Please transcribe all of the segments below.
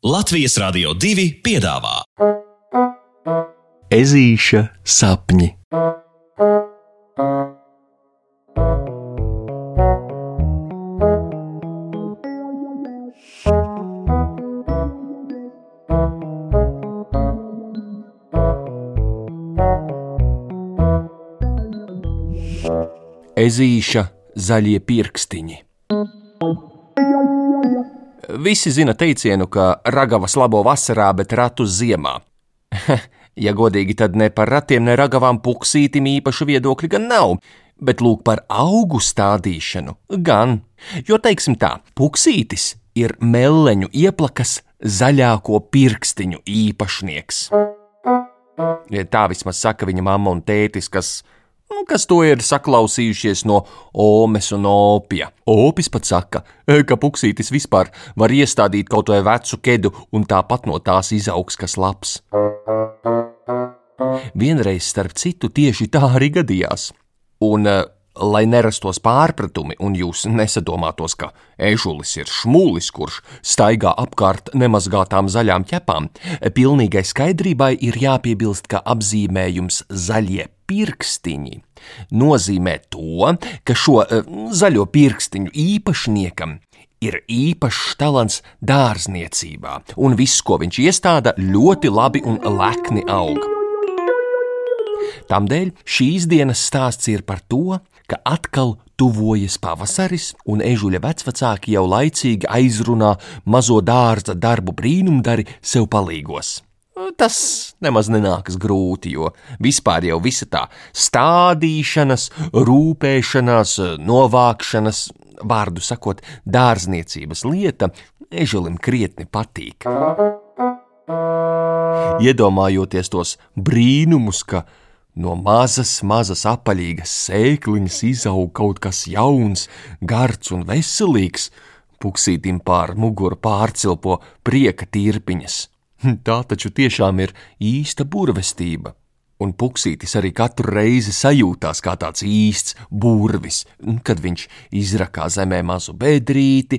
Latvijas Rādio 2 piedāvā Ezīša sapņi. Ezīša zaļie pirkstiņi. Visi zina teicienu, ka ragavas labo vasarā, bet ratus ziemā. ja godīgi, tad ne par ratiem, ne ragavām puksītim īpašu viedokļu gan nav, bet lūk par augu stādīšanu gan. Jo, teiksim tā, puksītis ir meleņu ieplakas zaļāko pirkstiņu īpašnieks. Tā vismaz saka viņa mamma un tētis, kas Nu, kas to ir saklausījušies no Omes un Opija. Opis pat saka, e, ka puksītis vispār var iestādīt kaut vai vecu kedu, un tāpat no tās izaugs kas labs. Vienreiz, starp citu, tieši tā arī gadījās. Un, e, lai nerastos pārpratumi, un jūs nesadomātos, ka ežulis ir šmūlis, kurš staigā apkārt nemazgātām zaļām ķepām, pilnīgai skaidrībai ir jāpiebilst, ka apzīmējums zaļie pirkstiņi nozīmē to, ka šo uh, zaļo pirkstiņu īpašniekam ir īpašs talants dārzniecībā, un viss, ko viņš iestāda, ļoti labi un lekni aug. Tādēļ šīs dienas stāsts ir par to, ka atkal tuvojas pavasaris, un ežuļa vecvecāki jau laicīgi aizrunā mazo dārza darbu brīnumdari sev palīgos. Tas nemaz nenākas grūti, jo vispār jau visa tā stādīšanas, rūpēšanās, novākšanas, vārdu sakot, dārzniecības lieta ežulim krietni patīk. Iedomājoties tos brīnumus, ka no mazas, mazas apaļīgas sēkliņas izaug kaut kas jauns, gards un veselīgs, puksītim pār muguru pārcilpo prieka tirpiņas. Tā taču tiešām ir īsta burvestība. Un puksītis arī katru reizi sajūtās kā tāds īsts burvis, kad viņš izrakā zemē mazu bedrīti,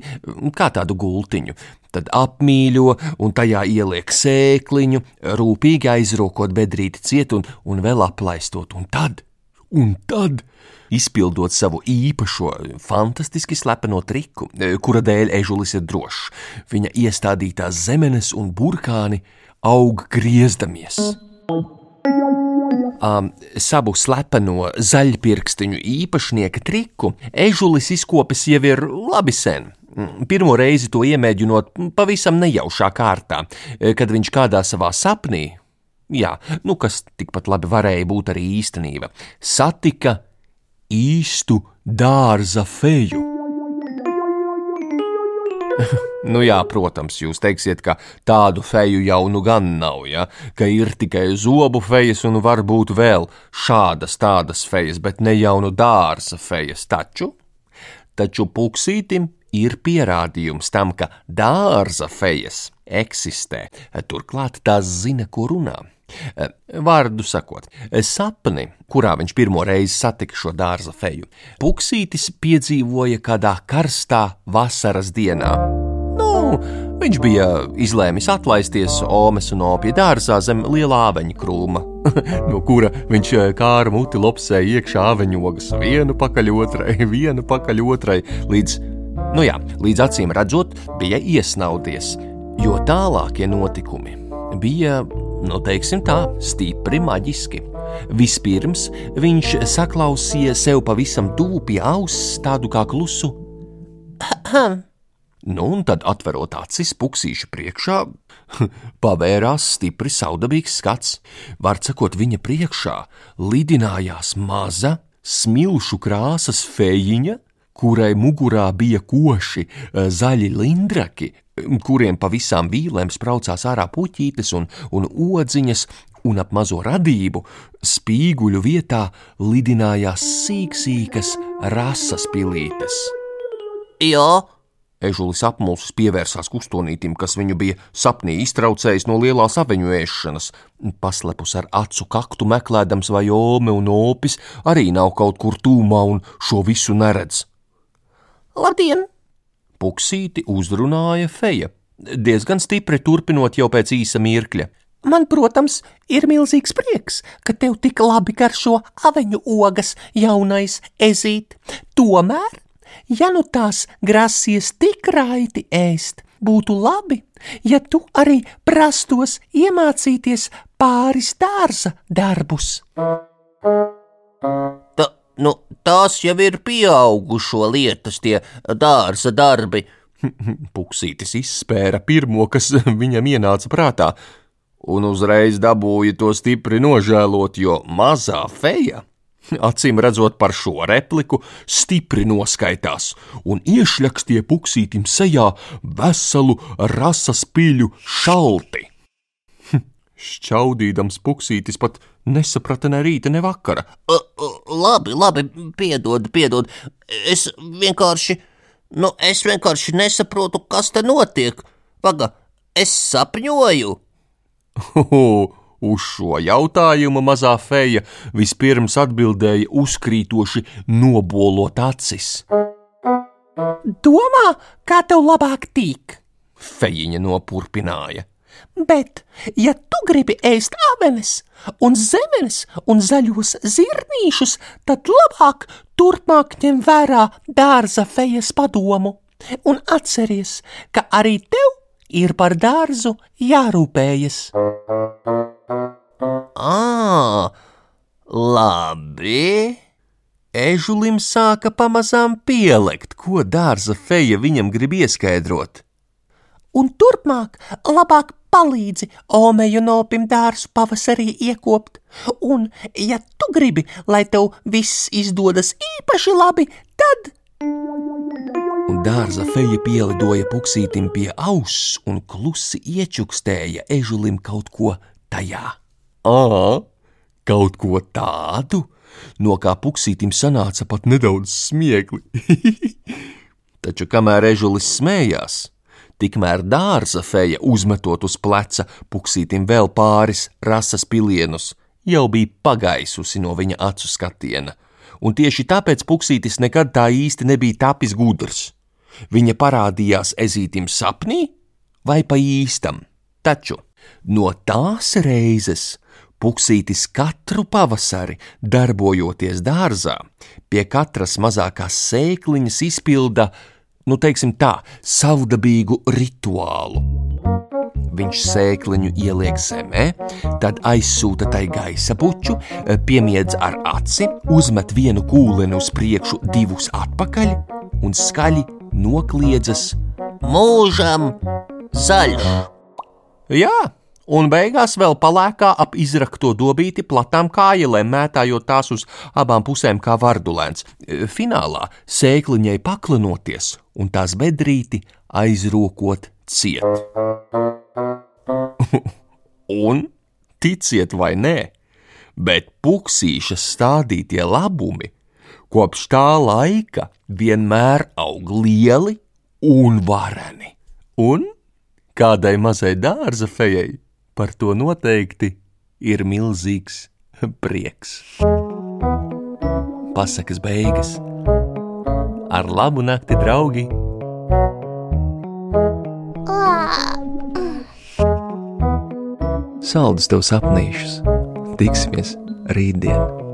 kā tādu gultiņu, tad apmīļo un tajā ieliek sēkliņu, rūpīgi aizrokot bedrīti ciet un, un vēl aplaistot, un tad, un tad izpildot savu īpašo, fantastiski slepeno triku, kura dēļ ežulis ir drošs. Viņa iestādītās zemenes un burkāni aug griezdamies. Um, savu slepeno zaļpirkstiņu īpašnieka triku ežulis izkopis jau ir labi sen. Pirmo reizi to iemēģinot pavisam nejaušā kārtā, kad viņš kādā savā sapnī, jā, nu kas tikpat labi varēja būt arī īstenība, satika īstu dārza feju. nu jā, protams, jūs teiksiet, ka tādu feju jau nu gan nav, ja? ka ir tikai zobu fejas un varbūt vēl šādas tādas fejas, bet ne jau nu dārza fejas. Taču, taču puksītim ir pierādījums tam, ka dārza fejas eksistē, turklāt tās zina, ko runā. Eh, vārdu sakot, eh, sapni, kurā viņš pirmo reizi satika šo dārza feju, Puksītis piedzīvoja kādā karstā vasaras dienā. Nu, viņš bija izlēmis atlaisties Omes un Opija dārzā zem lielā āveņa krūma, no kura viņš eh, kāra muti lopsēja iekšā āveņogas vienu pakaļ otrai, vienu pakaļ otrai, līdz, nu jā, līdz acīm redzot, bija iesnaudies, jo tālākie notikumi bija nu, teiksim tā, stipri maģiski. Vispirms viņš saklausīja sev pavisam tuvu pie auss tādu kā klusu. Nu, un tad, atverot acis puksīša priekšā, pavērās stipri saudabīgs skats. Var sakot, viņa priekšā lidinājās maza, smilšu krāsas fejiņa, kurai mugurā bija koši eh, zaļi lindraki, kuriem pa visām vīlēm spraucās ārā puķītes un, un odziņas, un ap mazo radību spīguļu vietā lidinājās sīksīkas rasas pilītes. Jā, Ežulis apmulsis pievērsās kustonītim, kas viņu bija sapnī iztraucējis no lielās aveņu ēšanas. Paslepus ar acu kaktu meklējams, vai ome un opis arī nav kaut kur tūmā un šo visu neredz. Labdien! Puksīti uzrunāja feja. diezgan stipri turpinot jau pēc īsa mirkļa. Man, protams, ir milzīgs prieks, ka tev tik labi garšo aveņu ogas, jaunais ezīt. Tomēr, ja nu tās grasies tik raiti ēst, būtu labi, ja tu arī prastos iemācīties pāris dārza darbus. Ta, nu, tās jau ir pieaugušo lietas, tie dārza darbi. Puksītis izspēra pirmo, kas viņam ienāca prātā, un uzreiz dabūja to stipri nožēlot, jo mazā feja, acīm redzot par šo repliku, stipri noskaitās un iešļakstīja puksītim sejā veselu rasas piļu šalti. Šķaudīdams puksītis pat nesaprata ne rīta, ne vakara. Labi, labi, piedod, piedod. Es vienkārši, nu, es vienkārši nesaprotu, kas te notiek. Paga, es sapņoju. Uz šo jautājumu mazā feja vispirms atbildēja uzkrītoši nobolot acis. Domā, kā tev labāk tīk? Fejiņa nopurpināja. Bet, ja tu gribi ēst avenes, un zemenes un zaļos zirnīšus, tad labāk turpmāk ņem vērā dārza fejas padomu. Un atceries, ka arī tev ir par dārzu jārūpējas. Ā, labi. Ežulim sāka pamazām pielikt, ko dārza feja viņam grib ieskaidrot. Un turpmāk labāk palīdzi Omeju nopim dārzu pavasarī iekopt, un, ja tu gribi, lai tev viss izdodas īpaši labi, tad un dārza feja pielidoja puksītim pie auss un klusi iečukstēja ežulim kaut ko tajā. Ā, kaut ko tādu, no kā puksītim sanāca pat nedaudz smiekli. Taču kamēr ežulis smējās, tikmēr dārza feja uzmetot uz pleca puksītim vēl pāris rasas pilienus, jau bija pagaisusi no viņa acu skatiena. Un tieši tāpēc Puksītis nekad tā īsti nebija tapis gudrs. Viņa parādījās ezītim sapnī vai pa īstam, taču no tās reizes Puksītis katru pavasari, darbojoties dārzā, pie katras mazākās sēkliņas izpilda, nu, teiksim tā, savdabīgu rituālu. Viņš sēkliņu ieliek zemē, tad aizsūta tai gaisa puķu, piemiedz ar aci, uzmet vienu kūleni uz priekšu, divus atpakaļ un skaļi nokliedzas Mūžam zaļš. Jā, un beigās vēl palēkā ap izrakto dobīti platām kājelēm, mētājot tās uz abām pusēm kā vardulēns. Finālā sēkliņai paklinoties un tās bedrīti aizrokot ciet. un, ticiet vai nē, bet puksīšas stādītie labumi kopš tā laika vienmēr aug lieli un vareni. Un kādai mazai dārza fejai par to noteikti ir milzīgs prieks. Pasakas beigas. Ar labu nakti, draugi! Saldus tev sapnīšus! Tiksimies rītdien!